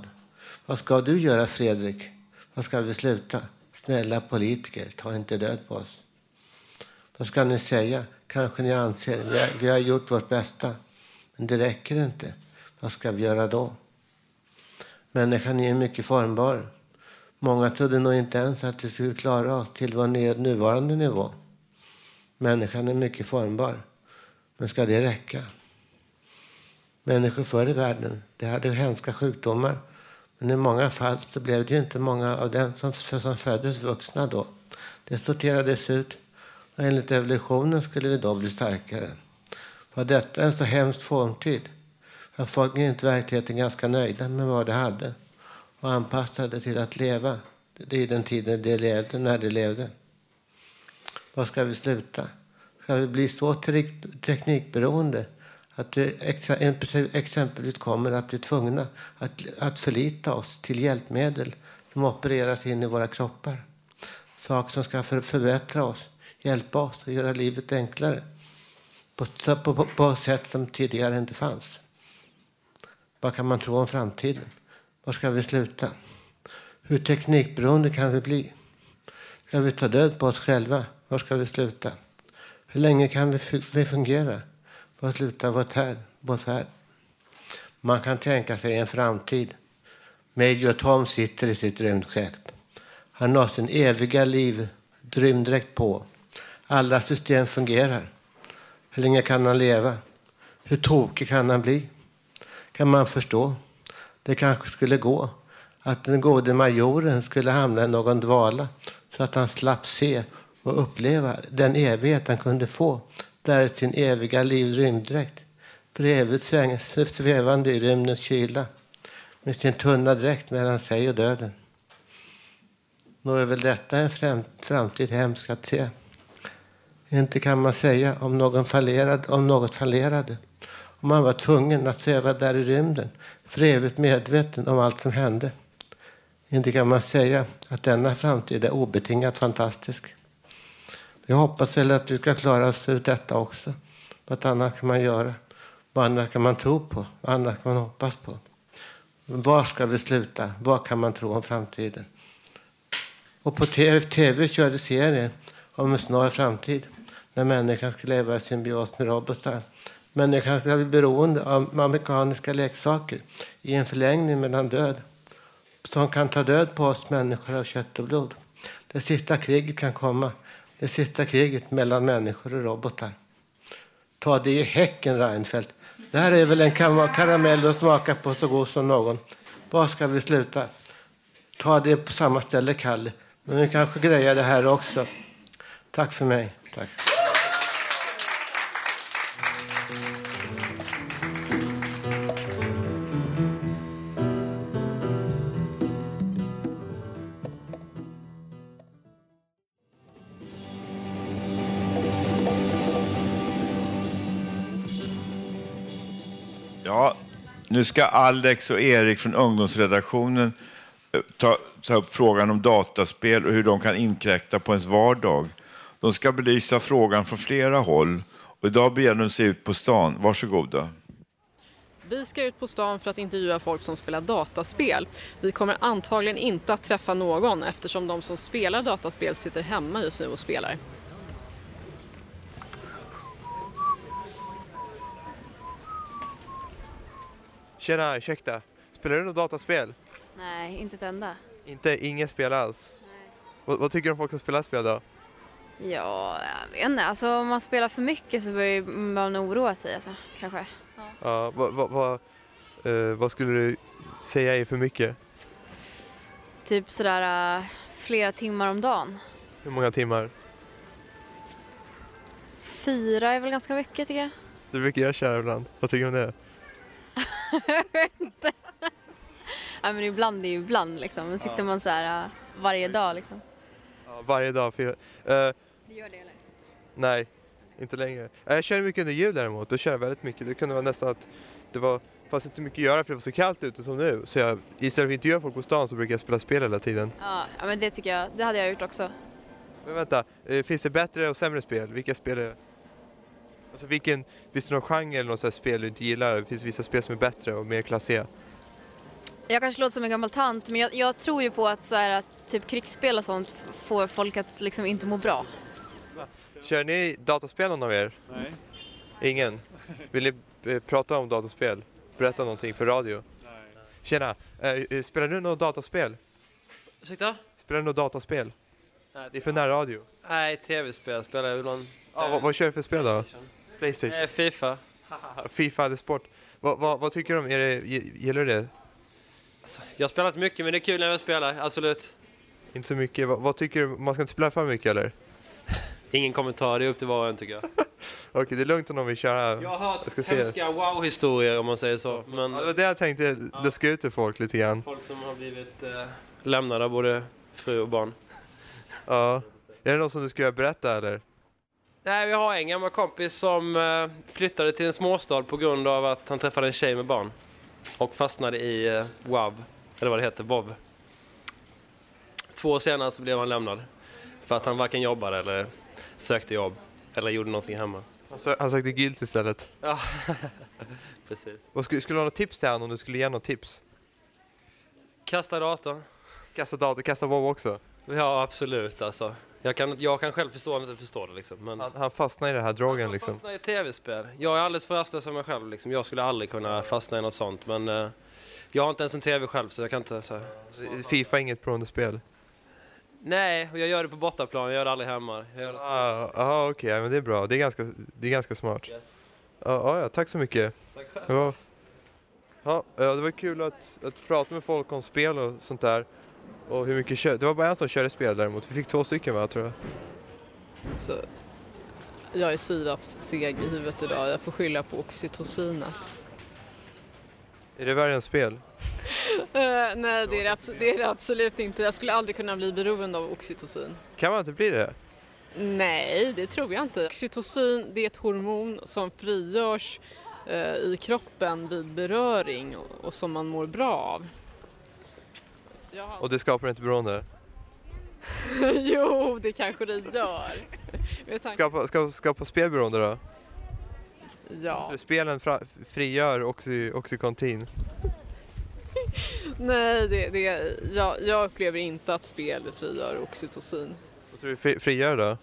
Vad ska du göra, Fredrik? Var ska vi sluta? Snälla politiker, ta inte död på oss. Vad ska ni säga? Kanske ni anser vi har, vi har gjort vårt bästa. Men det räcker inte. Vad ska vi göra då? Människan är mycket formbar. Många trodde nog inte ens att vi skulle klara oss till vår nuvarande nivå. Människan är mycket formbar. Men ska det räcka? Människor förr i världen de hade hemska sjukdomar. Men i många fall så blev det ju inte många av dem som, som föddes vuxna då. Det sorterades ut. Och enligt evolutionen skulle vi då bli starkare. Var detta en så hemsk formtid? Var folk inte verkligheten ganska nöjda med vad de hade och anpassade till att leva Det i den tiden de levde, när de levde? Var ska vi sluta? Ska vi bli så teknikberoende att vi exempelvis kommer att bli tvungna att, att förlita oss till hjälpmedel som opereras in i våra kroppar? Saker som ska för, förbättra oss, hjälpa oss och göra livet enklare på, på, på, på sätt som tidigare inte fanns. Vad kan man tro om framtiden? Var ska vi sluta? Hur teknikberoende kan vi bli? Ska vi ta död på oss själva? Var ska vi sluta? Hur länge kan vi fungera? Var slutar vår färd? Vårt här? Man kan tänka sig en framtid. Major Tom sitter i sitt rymdskepp. Han har sin eviga liv rymddräkt på. Alla system fungerar. Hur länge kan han leva? Hur tokig kan han bli? Kan man förstå? Det kanske skulle gå att den gode majoren skulle hamna i någon dvala så att han slapp se och uppleva den evighet han kunde få där i sin eviga liv rymddräkt för evigt svävande i rymdens kyla med sin tunna dräkt mellan sig och döden. Nog är väl detta en framtid hemsk att se. Inte kan man säga om, någon fallerad, om något fallerade. Om man var tvungen att sväva där i rymden för evigt medveten om allt som hände. Inte kan man säga att denna framtid är obetingat fantastisk. Jag hoppas väl att vi ska klara oss ur detta också. Vad annat kan man göra? Vad annat kan man tro på? Vad annat kan man hoppas på? Var ska vi sluta? Vad kan man tro om framtiden? Och på TV, TV körde serien om en snar framtid när människan ska leva i symbios med robotar. Människan ska bli beroende av mekaniska leksaker i en förlängning mellan död som kan ta död på oss människor av kött och blod. Det sista kriget kan komma. Det sista kriget mellan människor och robotar. Ta det i häcken, Reinfeldt. Det här är väl en karamell att smaka på så god som någon. Var ska vi sluta? Ta det på samma ställe, Kalle. Men vi kanske grejar det här också. Tack för mig. Tack. Nu ska Alex och Erik från ungdomsredaktionen eh, ta, ta upp frågan om dataspel och hur de kan inkräkta på ens vardag. De ska belysa frågan från flera håll och idag beger de sig ut på stan. Varsågoda. Vi ska ut på stan för att intervjua folk som spelar dataspel. Vi kommer antagligen inte att träffa någon eftersom de som spelar dataspel sitter hemma just nu och spelar. Tjena, ursäkta. Spelar du något dataspel? Nej, inte ett enda. Inte, inget spel alls? Vad, vad tycker du om folk som spelar spel då? Ja, jag vet inte. Alltså om man spelar för mycket så börjar man oroa sig alltså, kanske. Ja, vad, vad, vad, Eh, vad skulle du säga är för mycket? Typ sådär uh, flera timmar om dagen. Hur många timmar? Fyra är väl ganska mycket tycker jag. Det brukar jag köra ibland. Vad tycker du om det? Jag vet inte. ja, men ibland är ju ibland liksom. Men sitter Ja. man så här uh, varje dag liksom. Ja, varje dag. Fyra. Eh, Du gör det eller? nej, inte längre. Eh, jag körde mycket under jul däremot. Då körde jag väldigt mycket. Det kunde vara nästan att det var fanns inte mycket att göra för det var så kallt ute som nu. Så jag, istället för att intervjua folk på stan så brukar jag spela spel hela tiden. Ja, men det tycker jag. Det hade jag gjort också. Men vänta, eh, finns det bättre och sämre spel? Vilka spel är Alltså vilken, finns det någon genre eller något här spel du inte gillar? Det finns vissa spel som är bättre och mer klassiga. Jag kanske låter som en gammal tant men jag, jag tror ju på att, så här, att typ krigsspel och sånt får folk att liksom inte må bra. Kör ni dataspel någon av er? Nej. Ingen? Vill ni eh, prata om dataspel? Berätta någonting för radio? Nej. Tjena, eh, eh, spelar du något dataspel? Ursäkta? Spelar du något dataspel? Nej, Det är för närradio. Nej, tv-spel spelar jag ibland. Ja, vad, vad kör du för spel då? Playstation? Eh, Fifa. Fifa, det sport. Vad, vad, vad tycker du om, är det, gi- gillar du det? Jag har spelat mycket men det är kul när jag spelar, absolut. Inte så mycket. Vad, vad tycker du? Man ska inte spela för mycket eller? Ingen kommentar, det är upp till var och en tycker jag. Okej, det är lugnt om de vill köra. Jag har hört ska hemska wow-historier om man säger så. Men Ja, det var det jag tänkte luska ut till folk lite grann. folk som har blivit eh, lämnade av både fru och barn. Ja. Är det något som du skulle berätta eller? Nej, vi har en gammal kompis som eh, flyttade till en småstad på grund av att han träffade en tjej med barn. Och fastnade i eh, WoW, eller vad det heter, WoW. Två år senare så blev han lämnad. För att han varken jobbade eller sökte jobb. Eller gjorde någonting hemma. Han, sö- han sökte Guilt istället. Ja, precis. Vad skulle, skulle du ha något tips till honom om du skulle ge något tips? Kasta datorn. Kasta dator, kasta WoW också? Ja, absolut alltså. Jag kan, jag kan själv förstå när inte förstår det liksom. Men Han, han fastnade i den här drogen liksom. fastna i tv-spel. Jag är alldeles för rastlös av mig själv liksom. Jag skulle aldrig kunna fastna i något sånt. Men eh, jag har inte ens en tv själv så jag kan inte så här, Fifa är inget beroendespel? Nej, och jag gör det på bortaplan. Jag gör det aldrig hemma. Jag gör det... Ah, Jaha, okej, ja, men det är bra. Det är ganska, det är ganska smart. Yes. Ja, ja, ja, tack så mycket. Tack själv. Ja. Ja, ja, det var kul att, att prata med folk om spel och sånt där. Och hur mycket kö- Det var bara en som körde spel däremot. Vi fick två stycken va, tror jag. Så jag är sirapsseg i huvudet idag. Jag får skylla på oxytocinet. Är det värre än spel? Eh, nej, det är det, abs- det är det absolut inte. Jag skulle aldrig kunna bli beroende av oxytocin. Kan man inte bli det? Nej, det tror jag inte. Oxytocin det är ett hormon som frigörs eh, i kroppen vid beröring och, och som man mår bra av. Och det skapar inte beroende? jo, det kanske det gör. Tanke- Skapa, ska, skapa spelberoende då? Ja. Spelen frigör oxy, Oxycontin. Nej, det, det, jag, jag upplever inte att spel frigör oxytocin. Vad tror du fri, frigör då?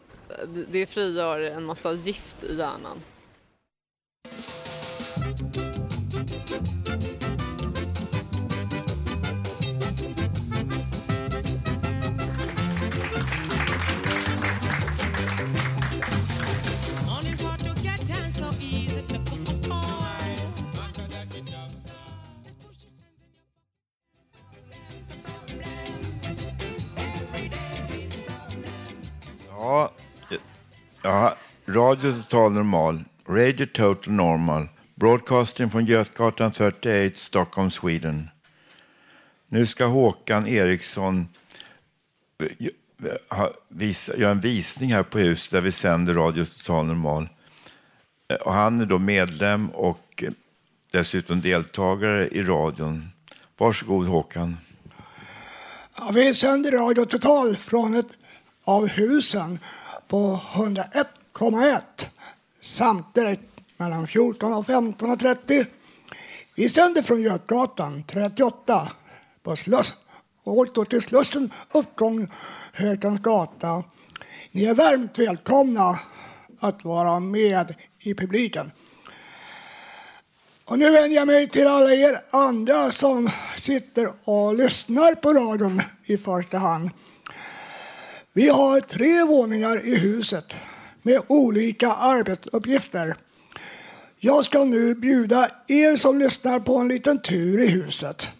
Det, det frigör en massa gift i hjärnan. Radio Total Normal, Radio Total Normal, broadcasting från Götgatan 38, Stockholm, Sweden. Nu ska Håkan Eriksson eh, eh, göra en visning här på huset där vi sänder Radio Total Normal. Eh, och han är då medlem och dessutom deltagare i radion. Varsågod Håkan. Ja, vi sänder Radio Total från ett av husen på 101 samt direkt mellan 14 och 15 och 30. Vi sänder från Götgatan 38 på Sluss och då till Slussen uppgång Hökens gata. Ni är varmt välkomna att vara med i publiken. Och nu vänder jag mig till alla er andra som sitter och lyssnar på radion i första hand. Vi har tre våningar i huset med olika arbetsuppgifter. Jag ska nu bjuda er som lyssnar på en liten tur i huset.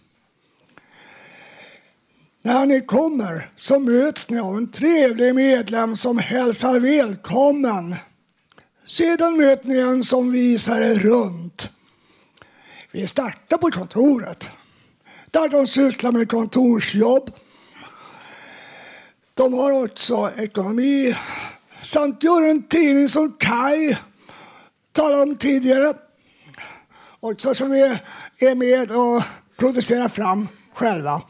När ni kommer så möts ni av en trevlig medlem som hälsar välkommen. Sedan möter ni en som visar er runt. Vi startar på kontoret där de sysslar med kontorsjobb. De har också ekonomi samt gör en tidning som Kai talade om tidigare. Också som vi är med och producerar fram själva.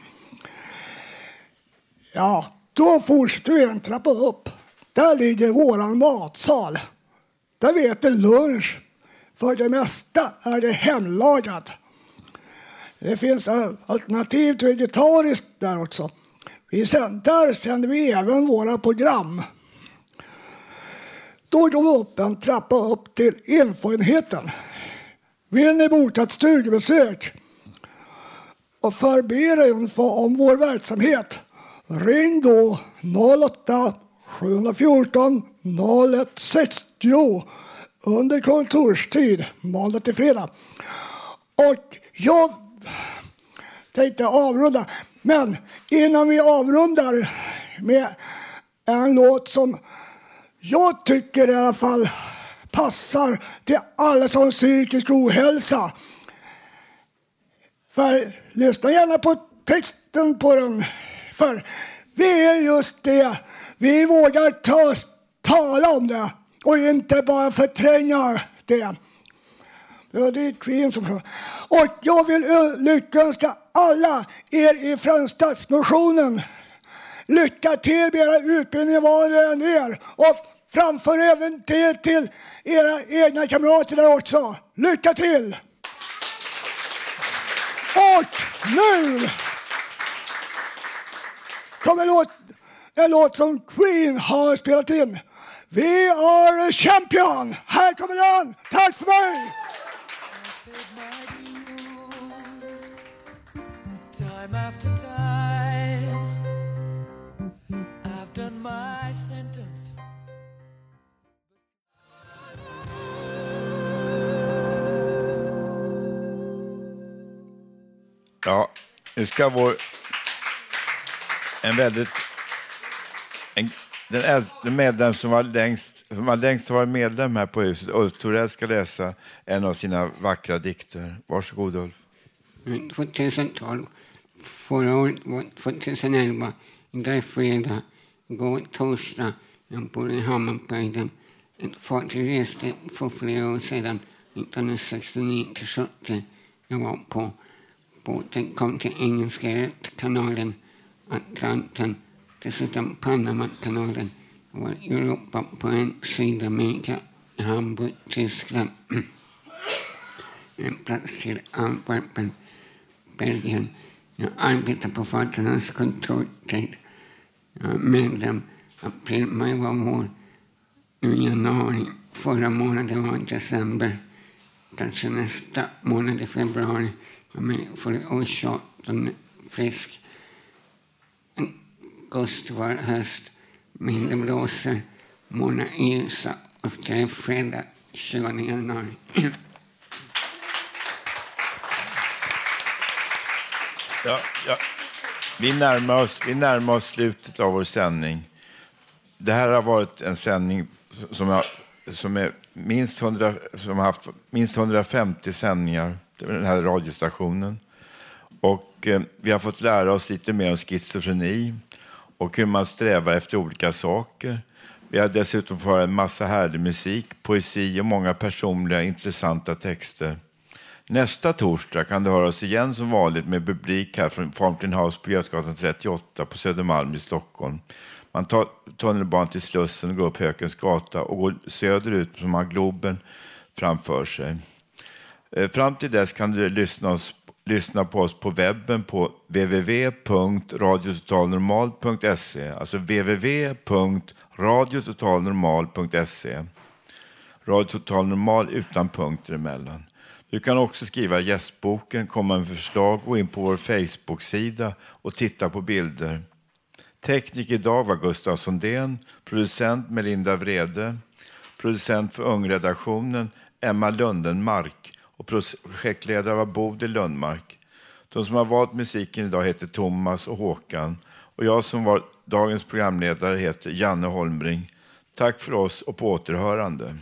Ja, då fortsätter vi en trappa upp. Där ligger vår matsal. Där vi äter lunch. För det mesta är det hemlagat. Det finns alternativ till vegetariskt där också. Där sänder vi även våra program. Då går vi upp en trappa upp till erfarenheten. Vill ni boka ett studiebesök och förbereda info om vår verksamhet ring då 08 714 0160 under kontorstid måndag till fredag. Och jag tänkte avrunda, men innan vi avrundar med en låt som jag tycker i alla fall passar till alla som har psykisk ohälsa. För lyssna gärna på texten på den. För vi är just det. Vi vågar ta, tala om det och inte bara förtränga det. Ja, det är Queen som Och jag vill lyckönska alla er ifrån Stadsmissionen. Lycka till med era utbildningar var det än är. Och framför även det till era egna kamrater där också. Lycka till! Och nu kommer en låt, en låt som Queen har spelat in. Vi are a champion! Här kommer den! Tack för mig! Time after Ja, nu ska vår... En väldigt... En, den äldste medlem som var längst, som var längst varit medlem här på huset, Ulf Torell, ska läsa en av sina vackra dikter. Varsågod Ulf. 2012. Förra året var 2011. Idag är fredag. Igår torsdag. Jag bor i Hammarbyhöjden. Ett fartyg reste för flera år sedan, 1969 till 70. Jag var på båten, kom till Engelska kanalen, Atlanten, dessutom Panamakanalen. Var Europa på en Sydamerika, Hamburg, Tyskland. en plats till Antwerpen, Belgien. Jag arbetar på Fartarnas kontor Jag är medlem april, maj var vår. Nu januari. Förra månaden var december. Kanske nästa månad i februari. Men för i år 28 frisk. en var höst. Mindre blåser. Månad ljusa. Och det fredag 20 januari. Ja, ja. Vi, närmar oss, vi närmar oss slutet av vår sändning. Det här har varit en sändning som, jag, som, är minst 100, som har haft minst 150 sändningar, den här radiostationen. Och eh, vi har fått lära oss lite mer om schizofreni och hur man strävar efter olika saker. Vi har dessutom fått höra en massa härlig musik, poesi och många personliga intressanta texter. Nästa torsdag kan du höra oss igen som vanligt med publik här från Fountain House på Götgatan 38 på Södermalm i Stockholm. Man tar tunnelbanan till Slussen och går upp Hökens gata och går söderut som har Globen framför sig. Eh, fram till dess kan du lyssna, oss, lyssna på oss på webben på www.radiototalnormal.se alltså www.radiototalnormal.se Radio Total Normal utan punkter emellan. Du kan också skriva gästboken, komma med förslag, gå in på vår Facebook-sida och titta på bilder. Tekniker idag var Gustav Sundén, producent Melinda Vrede, producent för Ungredaktionen Emma Lundenmark och projektledare var Bodil Lundmark. De som har valt musiken idag heter Thomas och Håkan och jag som var dagens programledare heter Janne Holmbring. Tack för oss och på återhörande.